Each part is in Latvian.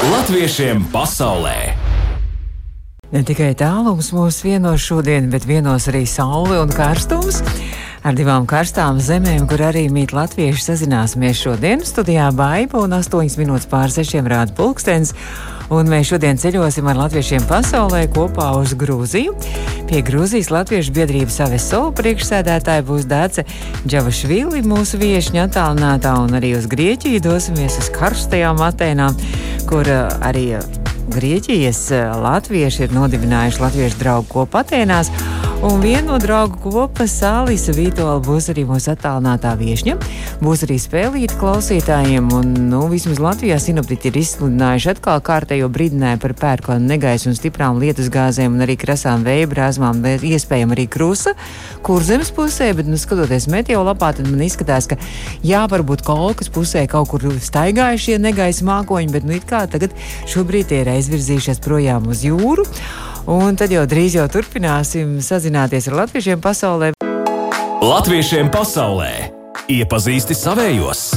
Latviešiem pasaulē! Ne tikai tālums mūs vieno šodien, bet vienos arī saule un karstums. Ar divām karstām zemēm, kur arī mīt latvieši, sazināsimies šodien studijā Baiba un 8 minūtes pār 6 rāda pulkstens. Un mēs šodien ceļosim ar latviešiem pasaulē kopā uz Grūziju. Pie Grūzijas Latviešu biedrības AVSO priekšsēdētāja būs Dāce Džavašvili, mūsu viešņa attālinātā, un arī uz Grieķiju dosimies uz karstajām Atēnām, kur uh, arī Grieķijas latvieši ir nodibinājuši latviešu draugu kopu Atēnās. Un viena no draugu kopas, Alisa Vītola, būs arī mūsu attālinātā viesņa. Būs arī spēlīta klausītājiem, un nu, vismaz Latvijā sinoptiķi ir izsludinājuši atkal kārtējo brīdinājumu par pērkonu negaisu un stiprām lietusgāzēm un arī krasām vēja brāzmām, iespējams arī krusa, kur zemes pusē, bet, nu, skatoties meteo lapā, tad man izskatās, ka jā, varbūt kolkas pusē kaut kur staigājušie negaisa mākoņi, bet, nu, it kā tagad šobrīd tie ir aizvirzījušies projām uz jūru. Un tad jau drīz jau turpināsim sazināties ar latviešiem pasaulē. Latviešiem pasaulē iepazīsti savējos!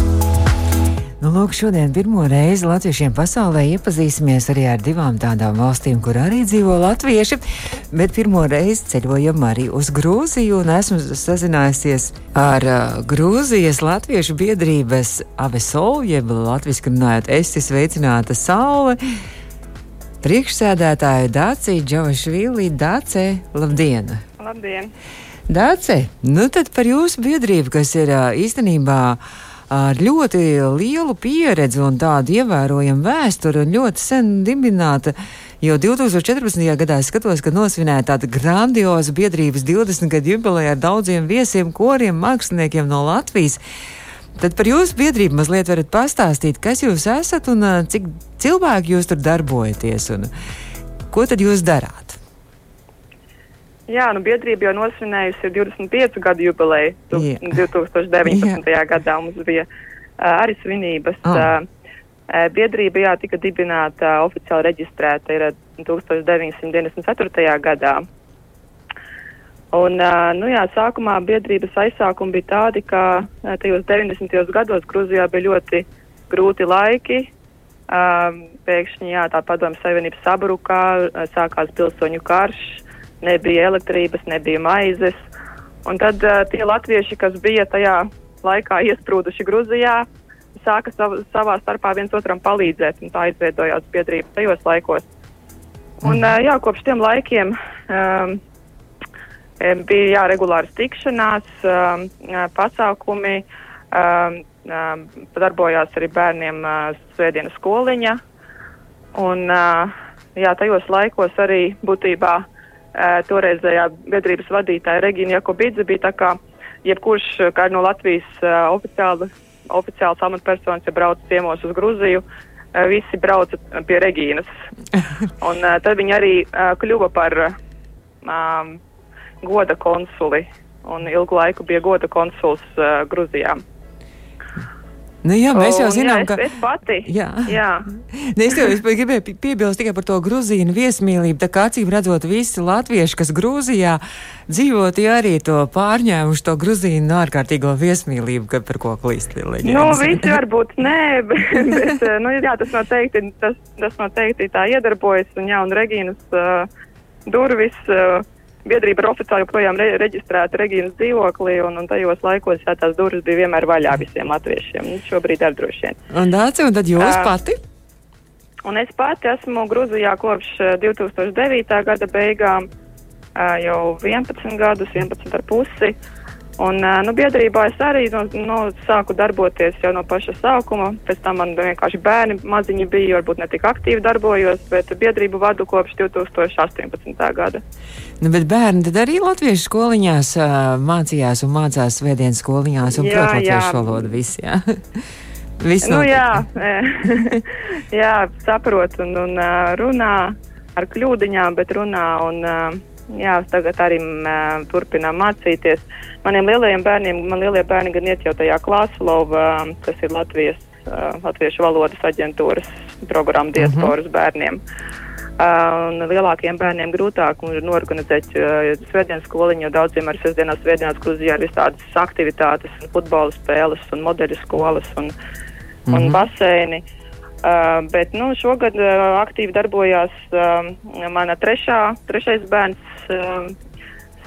Nu, lūk, šodien pirmo reizi latviešiem pasaulē iepazīsimies arī ar divām tādām valstīm, kur arī dzīvo latvieši. Bet pirmo reizi ceļojam arī uz Grūziju un esmu sazinājusies ar uh, Grūzijas Latviešu biedrības AVSO, jeb latviešu runājot, esi sveicināta saule priekšsēdētāju Dāciju Džavašvili. Dāce, labdien! Labdien! Dāce, nu tad par jūsu biedrību, kas ir īstenībā ar ļoti lielu pieredzi un tādu ievērojamu vēsturi un ļoti sen dibināta. Jo 2014. gadā es skatos, ka nosvinēja tādu grandiozu biedrības 20 gadu jubileju ar daudziem viesiem, koriem, māksliniekiem no Latvijas. Tad par jūsu biedrību mazliet varat pastāstīt, kas jūs esat un cik cilvēki jūs tur darbojaties un ko tad jūs darāt? Jā, nu biedrība jau nosvinējusi 25 gadu jubileju. Jā. 2019. Jā. gadā mums bija uh, arī svinības. Ah. Uh, biedrība jā, tika dibināta oficiāli reģistrēta ir 1994. gadā. Un, nu jā, sākumā biedrības aizsākumi bija tādi, ka tajos 90. gados Grūzijā bija ļoti grūti laiki. Pēkšņi jā, tā padomju savienība sabrukā, uh, sākās pilsoņu karš, nebija elektrības, nebija maizes. Un tad tie latvieši, kas bija tajā laikā iesprūduši Grūzijā, sāka sav, savā starpā viens otram palīdzēt, un tā izveidojās biedrība tajos laikos. Un, uh, jā, kopš tiem laikiem um, bija jā, regulāras tikšanās, um, pasākumi, um, um, darbojās arī bērniem svētdienas skoliņa. Un, uh, jā, tajos laikos arī būtībā uh, toreizējā biedrības vadītāja Regīna Jakobidze bija tā kā jebkurš, kā no Latvijas uh, oficiāli, oficiāls amatpersonas, ja brauc ciemos uz Gruziju, visi brauca pie Regīnas. Un tad viņi arī kļuva par um, goda konsuli un ilgu laiku bija goda konsuls uh, Gruzijā. Nu, jā, mēs jau Un, zinām, jā, ka. es, es pati. Jā. jā. Ne, es tev gribēju pie- piebilst tikai par to grūzīnu viesmīlību. Tā kā acīm redzot, visi latvieši, kas Grūzijā dzīvo, tie arī to pārņēmuši to grūzīnu ārkārtīgo viesmīlību, ka par ko klīst lielai. Nu, visi varbūt nē, bet, bet uh, nu, jā, tas, noteikti, tas, tas noteikti tā iedarbojas. Un, jā, un Regīnas uh, durvis. Uh, Biedrība ir oficiāli joprojām re reģistrēta Regīnas dzīvoklī, un, un tajos laikos jā, tās durvis bija vienmēr vaļā visiem latviešiem. Nu, šobrīd arī droši vien. Un Dāci, un tad jūs Ā. pati? Un es pati esmu Grūzijā kopš eh, 2009. gada beigām, eh, jau 11 gadus, 11 ar pusi. Un, nu, biedrībā es arī no, no, sāku darboties jau no paša sākuma. Pēc tam man vienkārši bērni maziņi bija, varbūt ne tik aktīvi darbojos, bet biedrību vadu kopš 2018. gada. Nu, bet bērni tad arī latviešu skoliņās uh, mācījās un mācās svētdienas skoliņās un Jā, prot latviešu valodu visi, jā. Viss Nu, jā, jā, saprot un, un runā ar kļūdiņām, bet runā un ā, jā, tagad arī ā, turpinām mācīties. Maniem lielajiem bērniem, man lielie bērni gan iet jau tajā klāslova, kas ir Latvijas, Latviešu valodas aģentūras programma diasporas bērniem. Uh, un lielākiem bērniem grūtāk ir norganizēt svētdienas skoliņu, jo daudziem ar sestdienās, svētdienās Gruzijā ir visādas aktivitātes, futbola spēles, un modeļu skolas un, un Mhm. baseini. Uh, bet nu, šogad uh, aktīvi darbojās uh, mana trešā, trešais bērns, uh,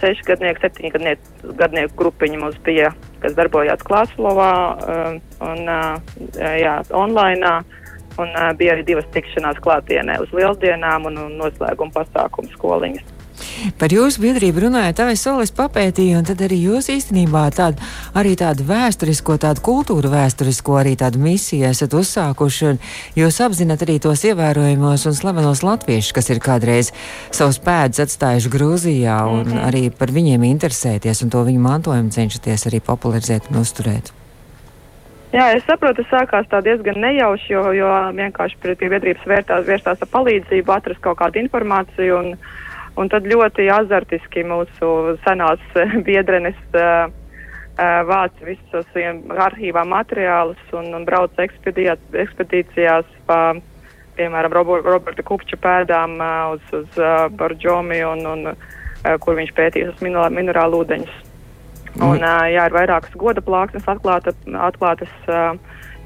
sešgadnieku, septiņgadnieku gadnieku grupiņa mums bija, kas darbojās Klāslovā uh, un uh, jā, online. Un uh, bija arī divas tikšanās klātienē uz lieldienām un, un noslēguma pasākumu skoliņas. Par jūsu biedrību runājot, es solis papētīju, un tad arī jūs īstenībā tādu, arī tādu vēsturisko, tādu kultūru vēsturisko, arī tādu misiju esat uzsākuši, un jūs apzinat arī tos ievērojamos un slavenos latviešus, kas ir kādreiz savus pēdus atstājuši Grūzijā, un mm -hmm. arī par viņiem interesēties, un to viņu mantojumu cenšaties arī popularizēt un uzturēt. Jā, es saprotu, tas sākās tā diezgan nejauši, jo, jo vienkārši pie biedrības vērtās, vērstās ar palīdzību, atrast kaut kādu informāciju. Un, Un tad ļoti azartiski mūsu senās biedrenes uh, vāc visus arhīvā materiālus un, un brauc ekspedīcijās pa, piemēram, Roberta Kupča pēdām uz, uz uh, Barģomi un, un uh, kur viņš pētīs uz minerālu ūdeņus. Mm. Un, uh, jā, ir vairākas goda plāksnes atklāta, atklātas uh,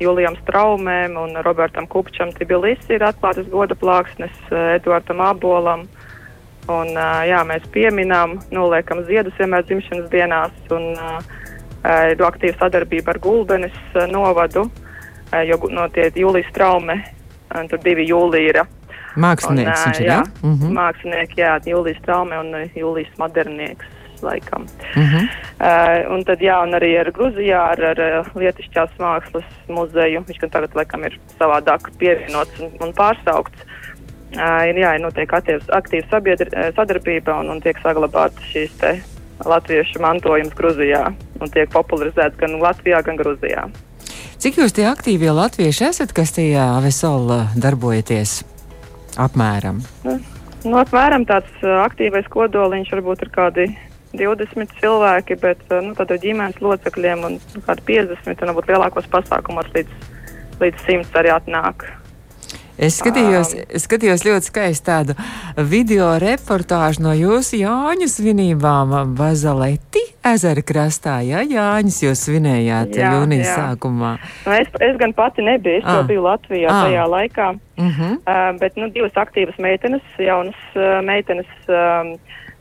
Julijam Straumēm un Robertam Kupčam Tbilisi ir atklātas goda plāksnes uh, Eduardam Abolam. Uh, Un, jā, mēs pieminām, noliekam ziedus vienmēr dzimšanas dienās un ir aktīva sadarbība ar Gulbenes novadu, jo notiek jūlijas traume, tur divi jūlija ir. Mākslinieks, un, jā, jā? Mm -hmm. mākslinieki, jā, jūlijas traume un jūlijas modernieks laikam. Uh -huh. uh, un tad, jā, un arī ar Gruzijā, ar, ar Lietišķās mākslas muzeju, viņš gan tagad, laikam, ir savādāk pievienots un, un pārsaukts. Ir jā, notiek aktīva sadarbība un, un tiek saglabāta šīs latviešu mantojums Grūzijā un tiek popularizēts gan Latvijā, gan Grūzijā. Cik jūs tie aktīvie latvieši esat, kas tajā Vesola darbojaties apmēram? Nu, nu, apmēram tāds aktīvais kodoliņš varbūt ir kādi 20 cilvēki, bet nu, tad ģimenes locekļiem un nu, kādi 50 un varbūt lielākos pasākumos līdz, līdz 100 arī atnāk. Es skatījos, um, skatījos ļoti skaistu tādu video reportāžu no jūsu Jāņu svinībām Bazaleti ezera krastā. Jā, Jāņus jūs svinējāt jā, jūnijas jā. sākumā. Nu, es, es gan pati nebiju, es ah. biju Latvijā ah. tajā laikā, uh -huh. uh, bet nu, divas aktīvas meitenes, jaunas uh, meitenes. Uh,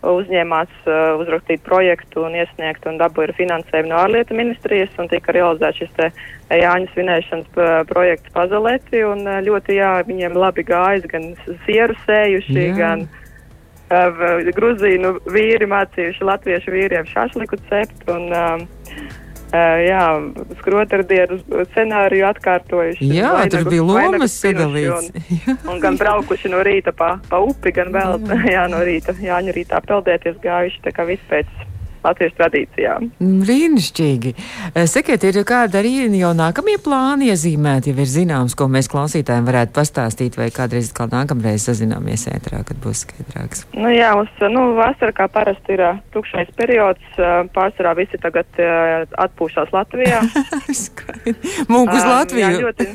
uzņēmās uh, uzrakstīt projektu un iesniegt un dabūja finansējumu no ārlietu ministrijas un tika realizēts šis te Jāņa svinēšanas uh, projekts Pazaleti un uh, ļoti jā, viņiem labi gājas gan sieru sējuši, jā. gan uh, gruzīnu vīri mācījuši latviešu vīriem šašliku cept un Uh, jā, skrotardienu scenāriju atkārtojuši. Jā, tur bija lomas sadalīts. Un, un gan braukuši no rīta pa, pa upi, gan vēl jā. jā, no rīta, Jāņa rītā peldēties gājuši, tā kā viss pēc latviešu tradīcijām. Brīnišķīgi. Eh, sakiet, ir kāda arī jau nākamie plāni iezīmēti, ja ir zināms, ko mēs klausītājiem varētu pastāstīt, vai kādreiz kā nākamreiz sazināmies ētrā, kad būs skaidrāks? Nu jā, mums, nu, vasara kā parasti ir uh, tukšais periods, pārsvarā visi tagad atpūšās Latvijā. Mūku uz Latviju. Jā, ļoti,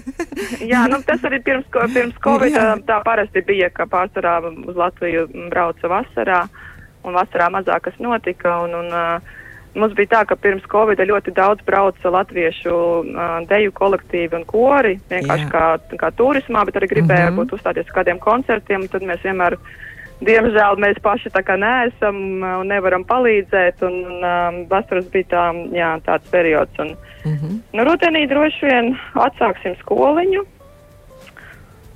jā, nu tas arī pirms, pirms Covid jā. tā parasti bija, ka pārsvarā uz Latviju brauca vasarā. Un vasarā mazāk kas notika. Un, un, uh, Mums bija tā, ka pirms Covid ļoti daudz brauca latviešu uh, deju kolektīvi un kori, vienkārši Jā. kā, kā turismā, bet arī gribēja mm -hmm. būt uzstāties kādiem koncertiem. Tad mēs vienmēr, diemžēl, mēs paši tā kā neesam un nevaram palīdzēt. Un, un um, vasaras bija tā, jā, tāds periods. Un, mm -hmm. nu, rudenī droši vien atsāksim skoliņu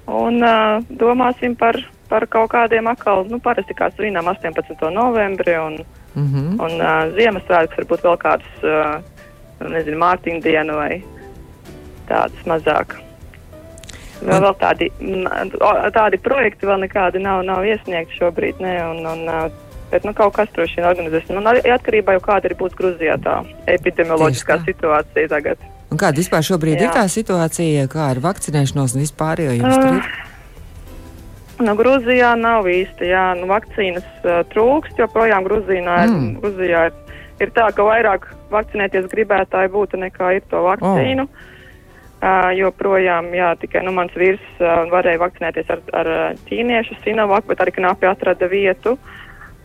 un uh, domāsim par par kaut kādiem atkal, nu, parasti kā svinām 18. novembri un, mm -hmm. un uh, Ziemassvētkus, varbūt vēl kādas, uh, nezinu, Mārtiņu dienu vai tādas mazāk. Vēl, vēl tādi, tādi projekti vēl nekādi nav, nav iesniegti šobrīd, ne, un, un, uh, bet, nu, kaut kas droši vien organizēs. Arī atkarībā jau kāda arī būs Gruzijā tā epidemioloģiskā situācija tagad. Un kāda vispār šobrīd Jā. ir tā situācija, kā ar vakcinēšanos un vispār, jo jums uh, ir? Nu, Grūzijā nav īsti, jā, nu, vakcīnas uh, trūkst, joprojām Grūzijā mm. ir, Gruzijā ir, ir tā, ka vairāk vakcinēties gribētāji būtu nekā ir to vakcīnu. Oh. Uh, joprojām, jā, tikai nu, mans vīrs uh, varēja vakcinēties ar, ar ķīniešu Sinovac, bet arī knapi atrada vietu.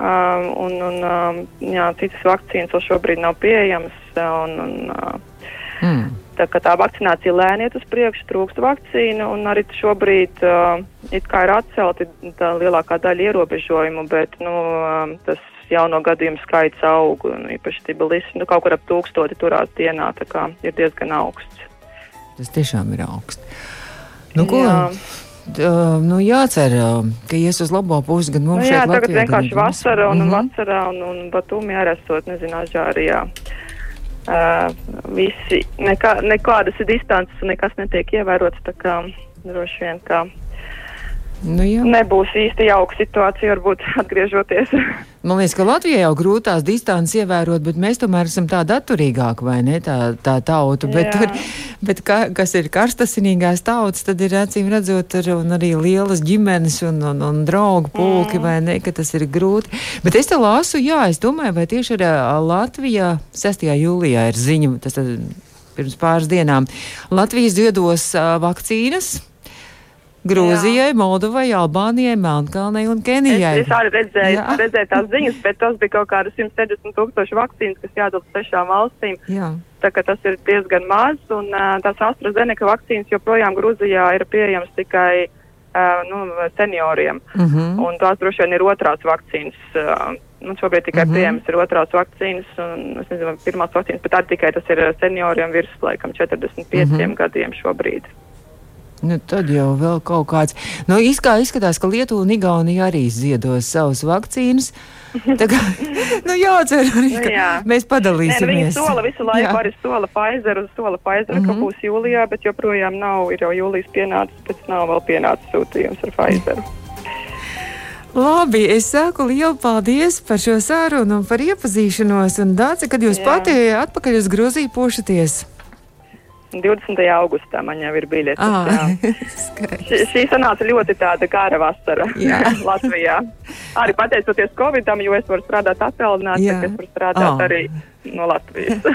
Uh, un, un, uh, jā, citas vakcīnas vēl šobrīd nav pieejamas. Un, un, uh, mm. Tā tā vakcinācija lēni iet uz priekšu, trūkst vakcīnu, un arī šobrīd uh, ir atcelti lielākā daļa ierobežojumu, bet nu, uh, tas jauno gadījumu skaits aug, un īpaši Tbilisi, nu, kaut kur ap tūkstoti turās dienā, tā kā ir diezgan augsts. Tas tiešām ir augsts. Nu, ko? Jā. Uh, nu, jācer, uh, ka ies uz labo pusi gan mums, nu, jā, tagad Latvijā, vienkārši vasara un, mm un -hmm. vasarā un, un Batumi arī esot, nezinu, Ažārijā. Uh, visi, nekā, nekādas distances un nekas netiek ievērots, droši vien, ka Nu, jā. nebūs īsti jauka situācija, varbūt atgriežoties. Man liekas, ka Latvijā jau grūtās distances ievērot, bet mēs tomēr esam tādi atturīgāki, vai ne? Tā, tā tauta. Bet, tur, bet ka, kas ir karstasinīgās tautas, tad ir acīm redzot ar, un arī lielas ģimenes un, un, un draugu pulki, mm. vai ne, ka tas ir grūti. Bet es te lasu, jā, es domāju, vai tieši ar Latvijā 6. jūlijā ir ziņa, tas tad pirms pāris dienām, Latvijas ziedos vakcīnas. Grūzijai, Moldovai, Albānijai, Melnkalnei un Es, Kenijai. es arī redzēju, Jā. redzēju tās ziņas, bet tas bija kaut kādas 160 tūkstoši vakcīnas, kas jādod sešām valstīm. Jā. Tā kā tas ir diezgan maz, un tās AstraZeneca vakcīnas joprojām Grūzijā ir pieejamas tikai uh, nu, senioriem. Uh -huh. Un tās droši vien ir otrās vakcīnas. Uh, nu, šobrīd tikai Mhm. uh -huh. pieejamas ir otrās vakcīnas, un es nezinu, pirmās vakcīnas, bet tā tikai tas ir senioriem virs, laikam, 45 uh Mhm. -huh. gadiem šobrīd. Nu, tad jau vēl kaut kāds. Nu, izkā, izskatās, ka Lietuva un Igaunija arī ziedos savus vakcīnas. Tā kā, nu, jācer arī, ka Nu, jā. mēs Nē, nu, padalīsimies. viņi sola visu laiku, Jā. arī sola Pfizer, sola Pfizer, Mhm. ka būs jūlijā, bet joprojām nav, ir jau jūlijas pienācis, bet nav vēl pienācis sūtījums ar Pfizer. Labi, es saku lielu paldies par šo sarunu un par iepazīšanos. Un, Dāci, kad jūs Jā. pati atpakaļ uz Grūziju pošaties? 20. augustā man jau ir biļete. Ah. Šī, sanāca ļoti tāda gara vasara Jā. Latvijā. Arī pateicoties Covidam, jo es varu strādāt attālināti, tad es varu strādāt Ah. arī no Latvijas.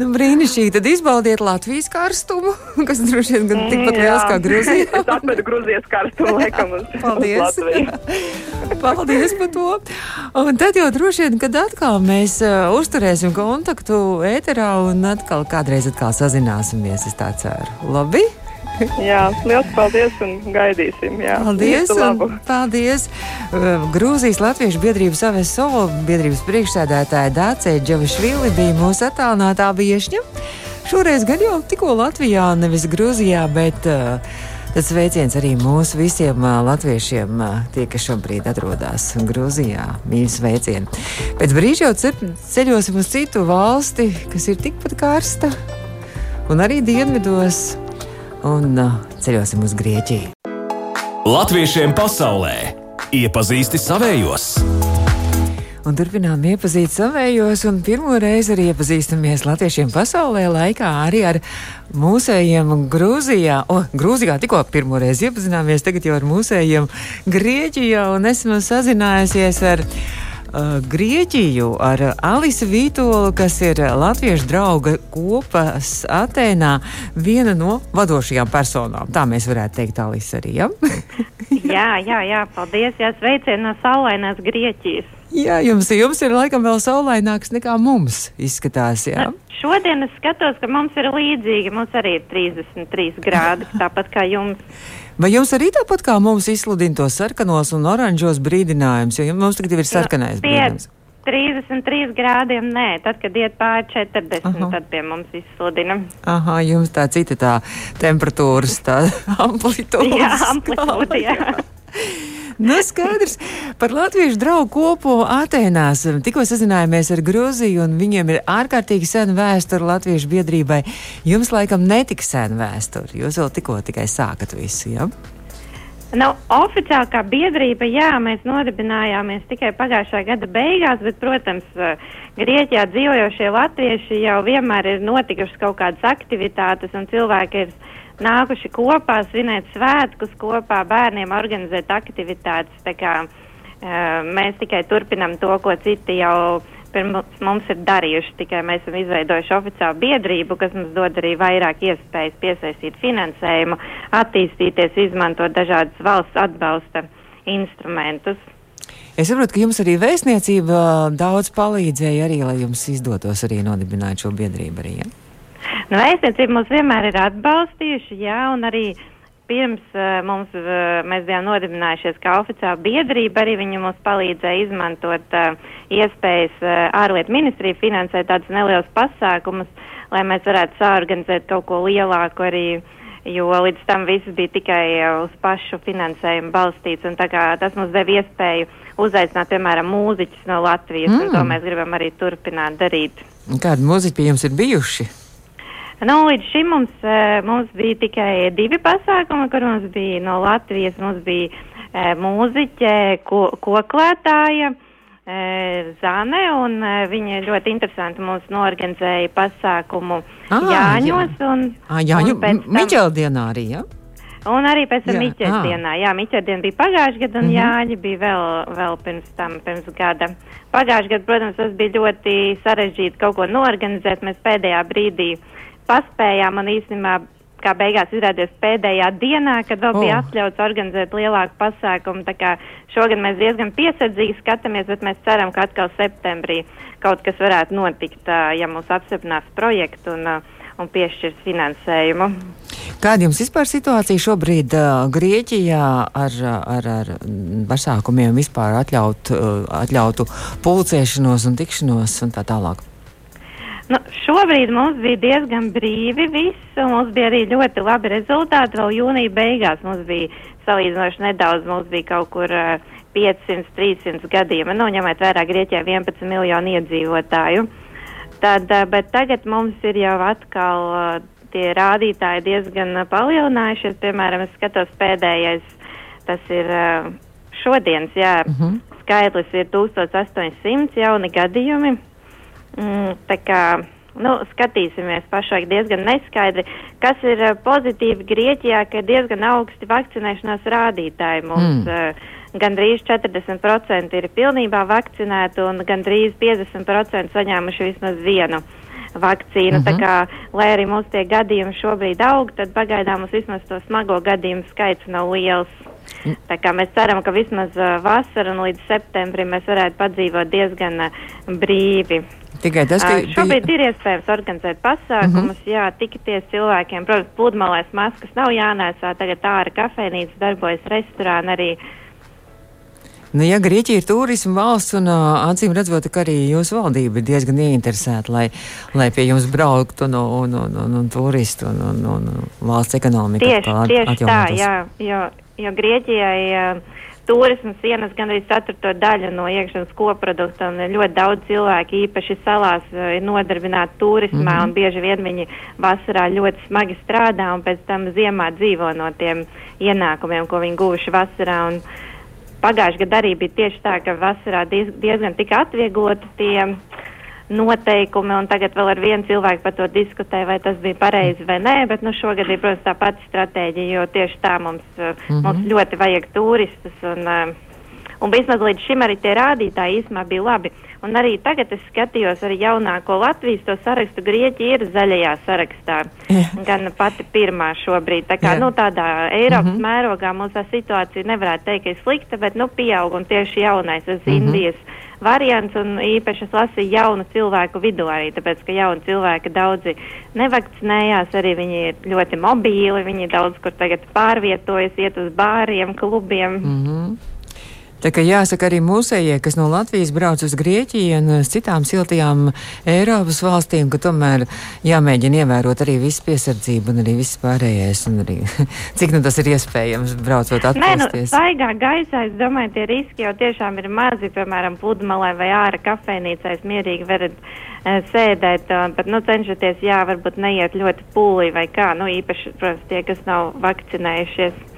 Nu, brīnišķīgi. Tad izbaudiet Latvijas karstumu, kas droši vien gan tikpat Jā. liels kā Grūzija. es atvedu Grūzijas karstumu laikam uz, Paldies. uz Latviju. Paldies par to. Un tad jau droši vien, kad atkal mēs uh, uzturēsim kontaktu ēterā un atkal kādreiz atkal sazināsimies, es tā ceru. Labi? Jā, liels paldies un gaidīsim. Jā. Paldies! Un Paldies! Uh, Grūzijas Latviešu biedrības AVSO biedrības priekšsēdētāja Dācē Džavišvili bija mūsu attālinātā viešņa. Šoreiz gan jau tikko Latvijā, nevis Grūzijā, bet uh, tas sveiciens arī mūsu visiem uh, latviešiem, uh, tie, kas šobrīd atrodas Grūzijā. Mīļi sveicieni! Pēc brīža jau ce- ceļosim uz citu valsti, kas ir tikpat karsta, un arī dienvidos, un uh, ceļosim uz Grieķiju. Latviešiem pasaulē iepazīsti savējos. Un turpinām iepazīt savējos, un pirmo reizi arī iepazīstamies latviešiem pasaulē laikā arī ar mūsējiem Grūzijā. O, Grūzijā tikko pirmo reizi iepazināmies, tagad jau ar mūsējiem Grieķijā, un esmu sazinājusies ar uh, Grieķiju, ar Alisu Vītolu, kas ir latviešu drauga kopas Atēnā, viena no vadošajām personām. Tā mēs varētu teikt, Alisa arī, ja? jā, jā, jā, paldies. Jā, sveicieni no saulainās Grieķijas. Jā, jums, jums ir laikam vēl saulaināks nekā mums izskatās, jā? Nu, šodien es skatos, ka mums ir līdzīgi. Mums arī ir 33 grādi, tāpat kā jums. Vai jums arī tāpat kā mums izsludina tos sarkanos un oranžos brīdinājumus, jo mums tagad ir sarkanais Pie brīdinājums? 33 grādiem nē, tad, kad iet pāri 40, Aha. tad pie mums izsludina. Aha, jums tā cita tā temperatūras, tā amplitūda. Jā, amplitūda, jā. Nu, skaidrs par latviešu draugu kopu Atēnās. Tikko sazinājāmies ar Grūziju, un viņiem ir ārkārtīgi sena vēsture latviešu biedrībai. Jums laikam netika sena vēsture. Jūs vēl tikko tikai sākat visu? Ja? Nu, oficiāli kā biedrība, jā, mēs nodibinājāmies tikai pagājušā gada beigās, bet, protams, eh, Grieķijā dzīvojošie latvieši jau vienmēr ir notikušas kaut kādas aktivitātes, un cilvēki ir nākuši kopā, svinēt svētkus kopā, bērniem organizēt aktivitātes. Tā kā uh, mēs tikai turpinam to, ko citi jau pirms mums ir darījuši. Tikai mēs esam izveidojuši oficiālu biedrību, kas mums dod arī vairāk iespējas piesaistīt finansējumu, attīstīties, izmantot dažādas valsts atbalsta instrumentus. Es saprotu, ka jums arī vēstniecība daudz palīdzēja arī, lai jums izdotos arī nodibināt šo biedrību arī. Ja? Nu, vēstniecība mums vienmēr ir atbalstījuši, jā, un arī pirms uh, mums, uh, mēs bijām nodibinājušies kā oficiāla biedrība, arī viņi mums palīdzēja izmantot uh, iespējas uh, ārlietu ministrija finansēt tādus nelielus pasākumus, lai mēs varētu sāorganizēt kaut ko lielāku arī, jo līdz tam viss bija tikai uz pašu finansējumu balstīts, un tā kā tas mums deva iespēju uzaicināt, piemēram, mūziķus no Latvijas, mm. un to mēs gribam arī turpināt darīt. Kādi mūziķi pie jums ir bijuši? Nu, līdz šim mums, uh, mums bija tikai divi pasākumi, kur mums bija no Latvijas. Mums bija uh, mūziķe, ko, koklētāja uh, Zane, un uh, viņa ļoti interesanti mums norganizēja pasākumu Ah, Jāņos. jā. Un, Ah, jā, un tam- Miķeldienā arī, jā? Un arī pēc tam Jā, Miķers ā. dienā. Jā, Miķers diena bija pagājušajā gadā, un mm -hmm. Jāņa bija vēl, vēl pirms tam, pirms gada. Pagājušajā gadā, protams, tas bija ļoti sarežģīti kaut ko norganizēt. Mēs pēdējā brīdī paspējām, un īstenībā, kā beigās izrādījās pēdējā dienā, kad vēl oh. bija atļauts organizēt lielāku pasākumu. Tā kā šogad mēs diezgan piesardzīgi skatāmies, bet mēs ceram, ka atkal septembrī kaut kas varētu notikt, ja mums apstiprinās projektu un, un piešķirs finansējumu. Kāda jums vispār situācija šobrīd uh, Grieķijā ar, ar, ar pasākumiem vispār atļaut, uh, atļautu pulcēšanos un tikšanos un tā tālāk? Nu, šobrīd mums bija diezgan brīvi viss, un mums bija arī ļoti labi rezultāti. Vēl jūnija beigās mums bija salīdzinoši nedaudz, mums bija kaut kur uh, 500-300 gadījumi, nu, ņemot vērā Grieķijā 11 miljonu iedzīvotāju. Tad, uh, bet tagad mums ir jau atkal uh, tie rādītāji diezgan palielinājušies. Piemēram, es skatos pēdējais, tas ir uh, šodienas, jā, uh -huh. skaitlis ir 1800 jauni gadījumi. Mm, tā kā nu, skatīsimies pašlaik diezgan neskaidri, kas ir uh, pozitīvi Grieķijā, ka ir diezgan augsti vakcinēšanās rādītāji. Mums Mm. mm. uh, gandrīz 40% ir pilnībā vakcinēti un gandrīz 50% saņēmuši vismaz vienu vakcīnu. Mm -hmm. Tā kā, lai arī mums tie gadījumi šobrīd aug, tad pagaidām mums vismaz to smago gadījumu skaits nav liels. Tā kā mēs ceram, ka vismaz uh, vasarā un līdz septembrim mēs varētu padzīvot diezgan uh, brīvi. Tikai tas, ka Uh, šobrīd ir iespējams organizēt pasākumus, mm -hmm. jā, tikties cilvēkiem. Protams, pludmalēs maskas nav jānēsā, tagad ārā kafejnīca darbojas restorāni arī. Nu, ja Grieķija ir turisma valsts, un uh, acīm redzot, ka arī jūsu valdība ir diezgan ieinteresēta, lai, lai pie jums brauktu no, no, no, no turistu un no, no valsts ekonomika. Tieši, tieši tā, jā, jo, jo Grieķijai uh, turismas ienes gandrīz ceturto daļu no iekšzemes koprodukta, un ļoti daudz cilvēku, īpaši salās, uh, ir nodarbināti turismā, mm. -hmm. un bieži vien viņi vasarā ļoti smagi strādā, un pēc tam ziemā dzīvo no tiem ienākumiem, ko viņi guvuši vasarā. Un, Pagājušajā gadā arī bija tieši tā, ka vasarā diez, diezgan tika atviegloti tie noteikumi, un tagad vēl ar vienu cilvēku par to diskutē, vai tas bija pareizi vai nē, bet nu, šogad ir, protams, tā pati stratēģija, jo tieši tā mums, mm Mhm. -hmm. mums ļoti vajag turistus, un, uh, un vismaz līdz šim arī tie rādītāji īsumā bija labi. Un arī tagad es skatījos arī jaunāko Latvijas to sarakstu, Grieķija ir zaļajā sarakstā, Jā. gan pati pirmā šobrīd. Tā kā, Jā. nu, tādā Eiropas mm -hmm. mērogā mums tā situācija nevarētu teikt, ka ir slikta, bet, nu, pieaug un tieši jaunais, tas Mhm. Indijas variants, un īpaši es lasīju jaunu cilvēku vidū arī, tāpēc, ka jauni cilvēki daudzi nevakcinējās, arī viņi ir ļoti mobīli, viņi daudz kur tagad pārvietojas, iet uz bāriem, klubiem. Mm. Mhm. Tā kā jāsaka arī mūsējie, kas no Latvijas brauc uz Grieķiju un uz citām siltajām Eiropas valstīm, ka tomēr jāmēģina ievērot arī visu piesardzību un arī viss pārējais, un arī cik nu tas ir iespējams braucot Nē, nu, atpūsties. staigā gaisā, es domāju, tie riski jau tiešām ir mazi, piemēram, pludmalē vai ārā kafejnīcā, es mierīgi varat uh, sēdēt, uh, bet, nu, cenšaties, jā, varbūt neiet ļoti pūlī vai kā, nu, īpaši, protams, tie, kas nav vakcinējušies.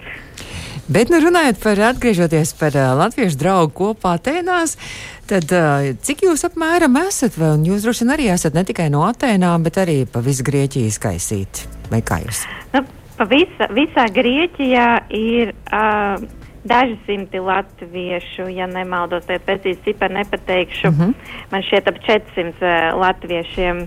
Bet, nu, runājot par atgriežoties par uh, latviešu draugu kopā Atēnās, tad uh, cik jūs apmēram esat, vai un jūs droši vien arī esat ne tikai no Atēnām, bet arī pa visu Grieķiju skaisīt, vai kā jūs? Nu, pa visa, visā Grieķijā ir uh, daži simti latviešu, ja nemaldos, tad precīzi ciparu nepateikšu. Uh -huh. Man šķiet ap 400 uh, latviešiem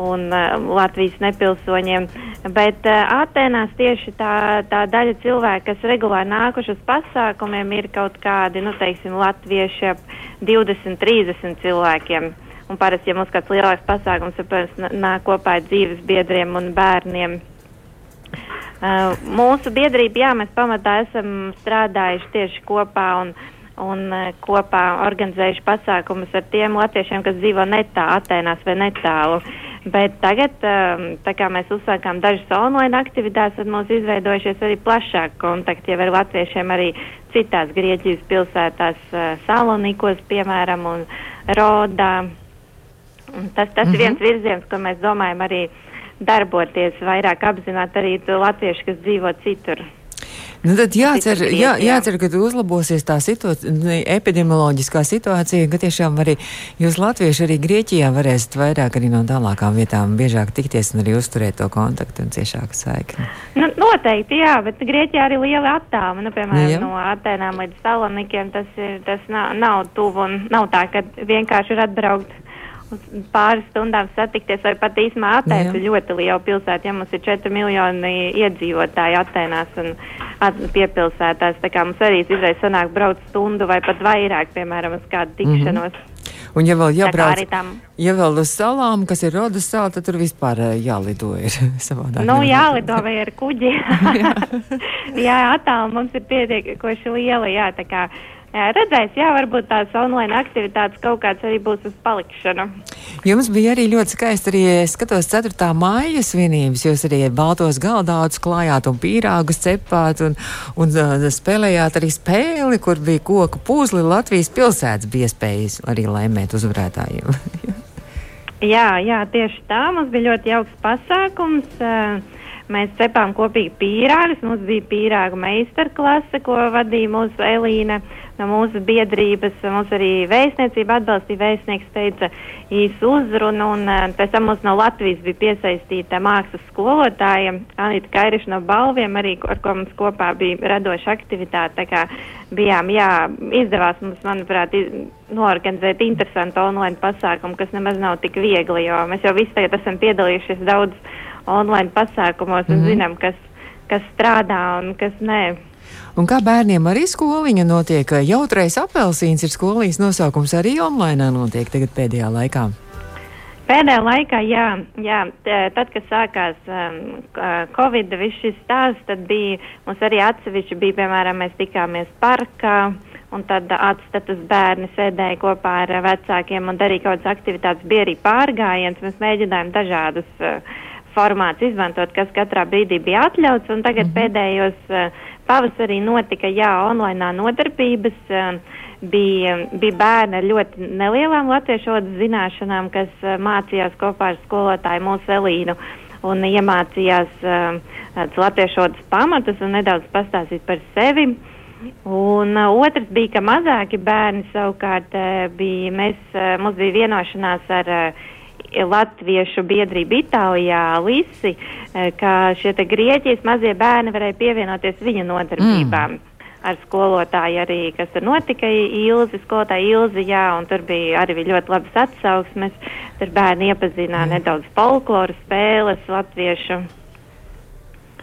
un uh, Latvijas nepilsoņiem. Bet uh, Atenās tieši tā, tā daļa cilvēku, kas regulāri nākuši uz pasākumiem, ir kaut kādi, nu, teiksim, latvieši ap 20, 30 cilvēkiem. Un parasti, ja mums kāds lielāks pasākums, tad, protams, nāk kopā ar dzīves biedriem un bērniem. Uh, mūsu biedrība, jā, mēs pamatā esam strādājuši tieši kopā un, un uh, kopā organizējuši pasākumus ar tiem latviešiem, kas dzīvo netā, Atēnās vai netālu. Bet tagad, um, tā kā mēs uzsākām dažas online aktivitātes, tad mums izveidojušies arī plašāk kontakti jau ar latviešiem arī citās Grieķijas pilsētās, uh, Salonikos, piemēram, un Rodā. Un tas tas mm -hmm. ir viens virziens, ko mēs domājam arī darboties, vairāk apzināt arī latviešu, kas dzīvo citur. Nu, tad jācer, jā, jācer, ka uzlabosies tā situācija, epidemioloģiskā situācija, ka tiešām arī jūs latvieši arī Grieķijā varēsiet vairāk arī no tālākām vietām biežāk tikties un arī uzturēt to kontaktu un ciešāku saikni. Nu, noteikti, jā, bet Grieķijā arī liela attāluma, nu, piemēram, jā. no Atēnām līdz Salonikiem, tas, ir, tas nav, nav tuvu un nav tā, ka vienkārši ir atbraukt pāris stundām satikties, vai pat īsumā Atēnas ir ļoti liela pilsēta. Ja mums ir 4 miljoni iedzīvotāji Atēnās un at, piepilsētās, tā kā mums arī izreiz sanāk braukt stundu vai pat vairāk, piemēram, uz kādu tikšanos. Mm -hmm. Un, ja vēl jābrauc, ja vēl uz salām, kas ir rodas sāla, tad tur vispār jālido ir savādāk. Nu, jālido vai ar kuģi. jā, jā attālu mums ir pietiekoši liela, jā, tā kā Jā, redzēs, jā, varbūt tās online aktivitātes kaut kāds arī būs uz palikšanu. Jums bija arī ļoti skaisti, arī skatos 4. māja svinības, jūs arī baltos galdādus klājāt un pīrāgus cepāt un, un uh, spēlējāt arī spēli, kur bija koku pūzli Latvijas pilsētas bija iespējas arī laimēt uzvarētājiem. jā, jā, tieši tā, mums bija ļoti jauks pasākums. Uh, Mēs cepām kopīgi pīrāgus. Mums bija pīrāgu meistarklase, ko vadīja mūsu Elīna. No mūsu biedrības. Mums arī vēstniecība atbalstīja, vēstnieks teica īsu uzrunu, un uh, pēc tam mums no Latvijas bija piesaistīta mākslas skolotāja Anita Kairiša no balviem, arī ar ko mums kopā bija radoša aktivitāte. Tā kā bijām, jā, izdevās mums, manuprāt, iz, norganizēt interesantu online pasākumu, kas nemaz nav tik viegli, jo mēs jau visi tagad esam piedalījušies daudz online pasākumos un mm -hmm. zinām, kas, kas strādā un kas nē. Un kā bērniem arī skoliņa notiek? Jautrais apelsīns ir skolīs nosaukums arī online notiek tagad pēdējā laikā. Pēdējā laikā, jā, jā tad, kad sākās um, Covid, viss šis stāsts, tad bija, mums arī atsevišķi bija, piemēram, mēs tikāmies parkā, un tad atstatus bērni sēdēja kopā ar vecākiem un darīja kaut kādas aktivitātes, bija arī pārgājiens, mēs mēģinājām dažādus uh, formātus izmantot, kas katrā brīdī bija atļauts, tagad mm -hmm. pēdējos uh, Pavasarī notika, jā, online nodarbības. Um, bija, bija bērni ar ļoti nelielām latviešu valodas zināšanām, kas uh, mācījās kopā ar skolotāju mūsu Elīnu un iemācījās uh, latviešu valodas pamatus un nedaudz pastāstīt par sevi. Un uh, otrs bija, ka mazāki bērni savukārt uh, bija, mēs, uh, mums bija vienošanās ar uh, Latviešu biedrība Itālijā, Lisi, eh, ka šie Grieķijas mazie bērni varēja pievienoties viņa nodarbībām. Mm ar skolotāju arī, kas tur notika, Ilzi, skolotāja Ilzi, jā, un tur bija arī ļoti labas atsauksmes. Tur bērni iepazināja mm. nedaudz folkloru spēles, latviešu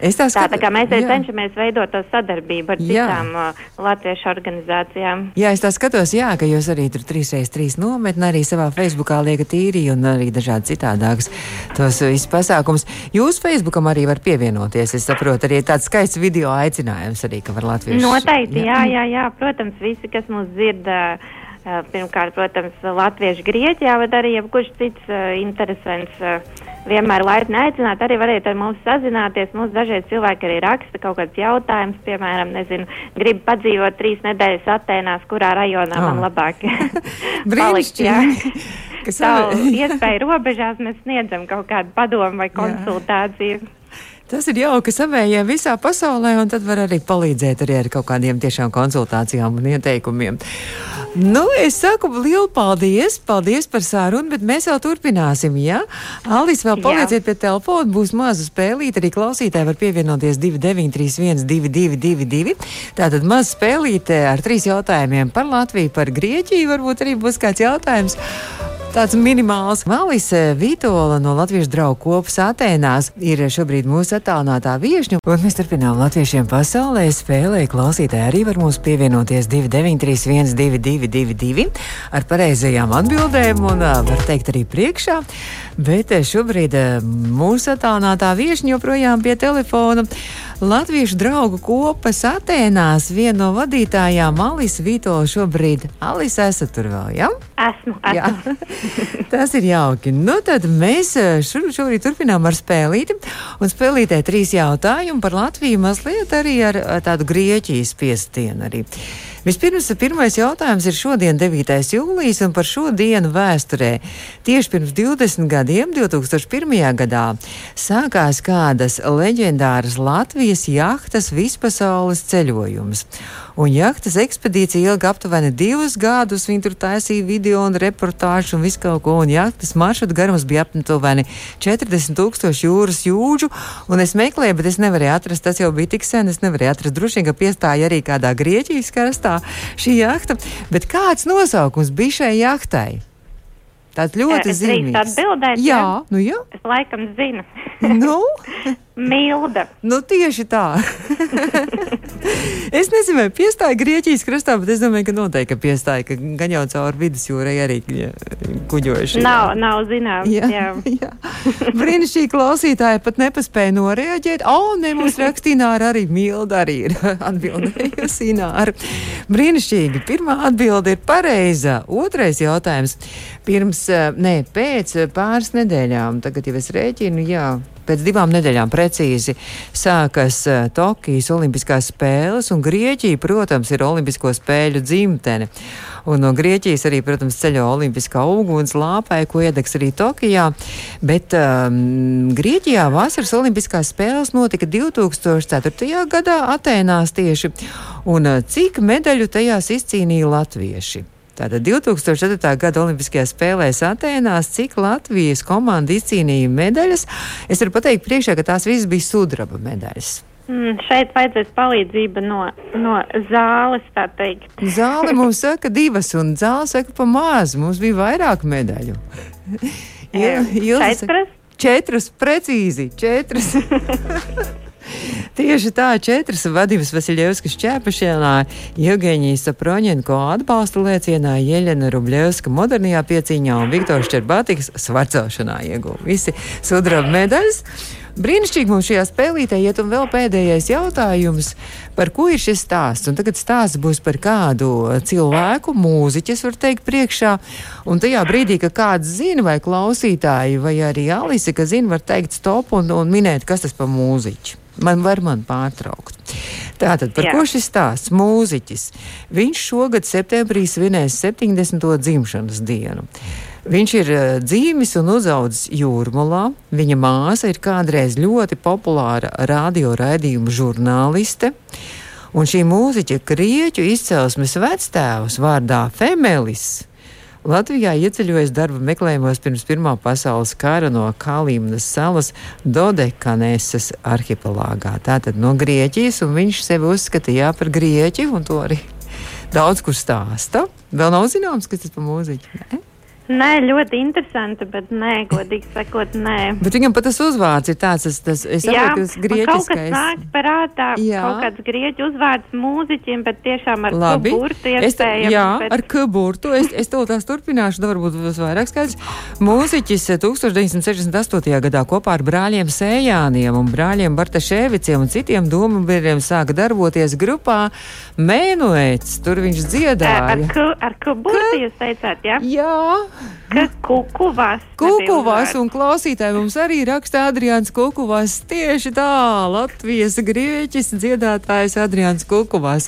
Es tā, skat... tā, tā kā mēs arī cenšamies veidot to sadarbību ar jā. citām uh, latviešu organizācijām. Jā, es tā skatos, jā, ka jūs arī tur 3x3 nometni arī savā Facebookā liekat īri un arī dažādi citādākas tos visus pasākums. Jūs Facebookam arī var pievienoties, es saprotu, arī tāds skaists video aicinājums arī, ka var latviešu. Noteikti, jā, jā, jā, protams, visi, kas mūs dzird. Uh, Pirmkārt, protams, Latviešu Grieķijā, bet arī jebkurš cits uh, interesants uh, vienmēr laipni aicināt. Arī variet ar mums sazināties. Mums dažreiz cilvēki arī raksta kaut kāds jautājums, piemēram, nezinu, grib padzīvot trīs nedēļas Atēnās, kurā rajonā oh. man labāk palikt. Kas savu iespēju robežās mēs sniedzam kaut kādu padomu vai konsultāciju. Jā. Tas ir jauki savējiem visā pasaulē, un tad var arī palīdzēt arī ar kaut kādiem tiešām konsultācijām un ieteikumiem. Nu, es saku lielu paldies, paldies par sārunu, bet mēs jau turpināsim, jā? Ja? Alis, vēl palieciet jā. pie telefona, būs maza spēlīte, arī klausītāji var pievienoties 2931 2222. Tātad maza spēlīte ar trīs jautājumiem par Latviju, par Grieķiju, varbūt arī būs kāds jautājums. Tāds minimāls Malise Vitola no Latviešu draugu kopas Atēnās ir šobrīd mūsu attālinātā viešņa, un mēs turpinām latviešiem pasaulē spēlē. Klausītāji arī var mums pievienoties 293 1222 ar pareizajām atbildēm un var teikt arī priekšā. Bet šobrīd mūsu attālinātā viešņa joprojām pie telefona. Latviešu draugu kopas Atēnās viena no vadītājām Alisa Vitola šobrīd. Alisa, esat tur vēl, jā? Ja? Esmu. esmu. Jā. Tas ir jauki. Nu, tad mēs šo, šobrīd turpinām ar spēlīti. Un spēlītē trīs jautājumi par Latviju, mazliet arī ar, ar tādu Grieķijas piestienu arī. Vispirms, pirmais jautājums ir šodien, 9. jūlijas, un par šo dienu vēsturē. Tieši pirms 20 gadiem, 2001. gadā, sākās kādas leģendāras Latvijas jahtas vispasaules ceļojums. Un jahtas ekspedīcija ilga aptuveni divus gadus. Viņi tur taisīja video un reportāžu un visu kaut ko. Un jahtas maršruta garums bija aptuveni 40 tūkstoši jūras jūdžu. Un es meklēju, bet es nevarēju atrast, tas jau bija tik sen, es nevarēju atrast. Droši vien, ka piestāja arī kādā Grieķijas karastā šī jahta. Bet kāds nosaukums bija šai jahtai? Tāds ļoti zīmīgs. Jā, nu jā. Es laikam zinu. nu? Milda. Nu tieši tā. es nezinu, vai piestāja Grieķijas krastā, bet es domāju, ka noteikti piestāja, ka gan jau caur vidusjūrai arī kuģojuši. Nav, nav zināms. Jā, jā. jā. Brīnišķīgi klausītāji pat nepaspēja noreaģēt. O, ne, mums rakstināra arī Milda arī ir atbildējusi Ināra. Brīnišķīgi. Pirmā atbilde ir pareiza. Otrais jautājums. Pirms, nē, pēc pāris nedēļām, tagad jau es rēķinu, jā, pēc divām nedēļām precīzi sākas uh, Tokijas Olimpiskās spēles, un Grieķija, protams, ir Olimpisko spēļu dzimtene. Un no Grieķijas arī, protams, ceļo Olimpiskā uguns lāpai, ko iedegs arī Tokijā. Bet um, Grieķijā vasaras Olimpiskās spēles notika 2004. gadā Atēnās tieši, un uh, cik medaļu tajās izcīnīja latvieši? Tātad 2004. gada Olimpiskajās spēlēs Atēnās, cik Latvijas komanda izcīnīja medaļas, es varu pateikt priekšā, ka tās visas bija sudraba medaļas. Mm, šeit vajadzēs palīdzība no, no zāles, tā teikt. Zāle mums saka divas, un zāle saka pa maz. Mums bija vairāk medaļu. Jā, četras? Četras, precīzi, četras. Tieši tā, četras vadības Vasiljevskas ķēpašienā, Jevgeņijas Saproņenko atbalsta liecienā, Jeļena Rubļevska modernajā piecīņā un Viktors Čerbātiks svarcošanā ieguva visi sudraba medaļas. Brīnišķīgi mums šajā spēlītē iet, un vēl pēdējais jautājums, par ko ir šis stāsts. Un tagad stāsts būs par kādu cilvēku, mūziķis, var teikt, priekšā. Un tajā brīdī, kad kāds zina, vai klausītāji, vai arī Alise, ka zina, var teikt stop un, un minēt, kas tas par mūziķu man var man pārtraukt. Tātad, par Jā. ko šis stāsts? Mūziķis. Viņš šogad septembrī svinēs 70. dzimšanas dienu. Viņš ir uh, dzīvis un uzaugusi jūrmalā. Viņa māsa ir kādreiz ļoti populāra radio raidījuma žurnāliste. Un šī mūziķa krieķu izcelsmes vectēvs vārdā Femelis Latvijā ieceļojis darba meklējumos pirms Pirmā pasaules kara no Kalīmnas salas Dodekanēsas arhipelāgā. Tātad no Grieķijas, un viņš sevi uzskatīja par Grieķi, un to arī daudz kur stāsta. Vēl nav zināms, kas tas par mūziķi. Ne? Nē, ļoti interesanti, bet nē, godīgi sakot, nē. Bet viņam pat tas uzvārds ir tāds, tas, tas es saprotu, tas grieķiskais. Kaut kas nāk prātā, jā. kaut kāds grieķu uzvārds mūziķim, bet tiešām ar Labi. kuburtu iespējams. Jā, bet... ar kuburtu. Es, es to tās turpināšu, varbūt būs vairāk skaidrs. Mūziķis 1968. gadā kopā ar brāļiem Sējāniem un brāļiem Bartaševiciem un citiem domu biedriem sāka darboties grupā Mēnuēts. Tur viņš dziedāja. Ar, ku, ar kuburtu jūs teicāt, jā? Jā. Kas kukuvās? Kukuvās un klausītāji mums arī raksta Adrians Kukuvās. Tieši tā, Latvijas grieķis dziedātājs Adrians Kukuvās.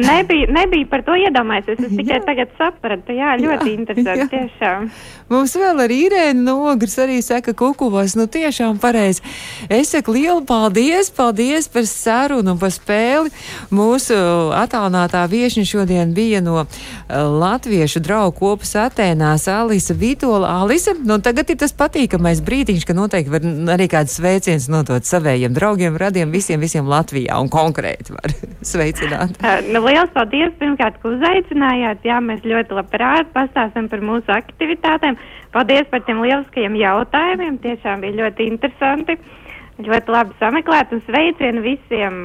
Nebija, nebija par to iedomājies, es tikai tagad sapratu. Jā, ļoti jā, interesanti, jā. tiešām. Mums vēl ar Irēnu Nogrs arī saka Kukuvās, nu tiešām pareizi. Es saku lielu paldies, paldies par sarunu un par spēli. Mūsu attālinātā viešņa šodien bija no eh, Latviešu draugu kopas Atēnās Alisa Vitola. Alisa, nu tagad ir tas patīkamais brīdiņš, ka noteikti var arī kāds sveiciens notot savējiem draugiem, radiem, visiem, visiem Latvijā un konkrēti var sveicināt. Uh, nu, liels paldies pirmkārt, ka uzaicinājāt. Jā, mēs ļoti labprāt pastāstam par mūsu aktivitātēm. Paldies par tiem lieliskajiem jautājumiem. Tiešām bija ļoti interesanti. Ļoti labi sameklēt un sveicienu visiem,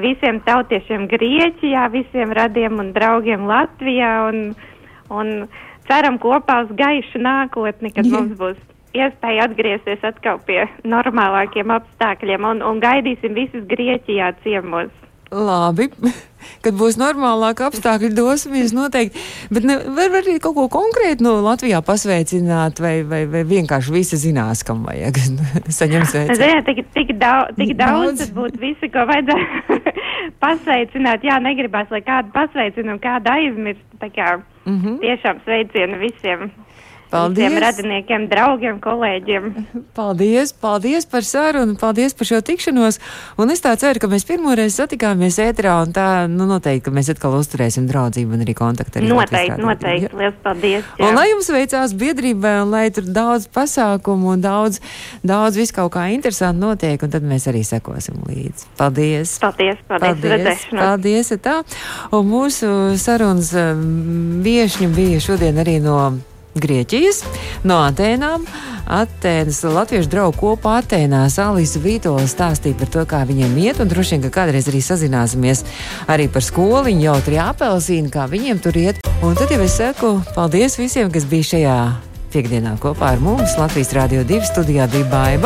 visiem tautiešiem Grieķijā, visiem radiem un draugiem Latvijā un, un ceram kopā uz gaišu nākotni, kad Jā. mums būs iespēja atgriezties atkal pie normālākiem apstākļiem un, un gaidīsim visus Grieķijā ciemos. Labi, kad būs normālāk apstākļi, dosimies noteikti. Bet ne, var, var arī kaut ko konkrētu no Latvijā pasveicināt, vai, vai, vai vienkārši visi zinās, kam vajag saņemt sveicienu. Ziniet, tik, tik, daudz, tik Daudz. daudz, būtu visi, ko vajadzētu pasveicināt. Jā, negribās, lai kādu pasveicinu kādu aizmirst. Mm -hmm. tiešām sveicienu visiem. Paldies. Visiem radiniekiem, draugiem, kolēģiem. Paldies, paldies par sarunu, paldies par šo tikšanos. Un es tā ceru, ka mēs pirmoreiz satikāmies ēterā, un tā, nu, noteikti, ka mēs atkal uzturēsim draudzību un arī kontaktu. Arī Latvijas Noteikti, noteikti. Lielas paldies. jā. Un lai jums veicās biedrībai, un lai tur daudz pasākumu un daudz, daudz viss kaut kā interesanti notiek, un tad mēs arī sekosim līdzi. Paldies! Paldies, paldies, paldies. paldies tā. Un mūsu sarunas um, viešņi bija šodien arī no Grieķijas, no Atēnām. Atēnas latviešu draugu kopā Atēnās Alisa Vītola stāstīja par to, kā viņiem iet, un droši vien, ka kādreiz arī sazināsimies arī par skoliņu, jautri apelsīnu, kā viņiem tur iet. Un tad jau es saku paldies visiem, kas bija šajā piekdienā kopā ar mums. Latvijas Rādio 2 studijā bija Baiva.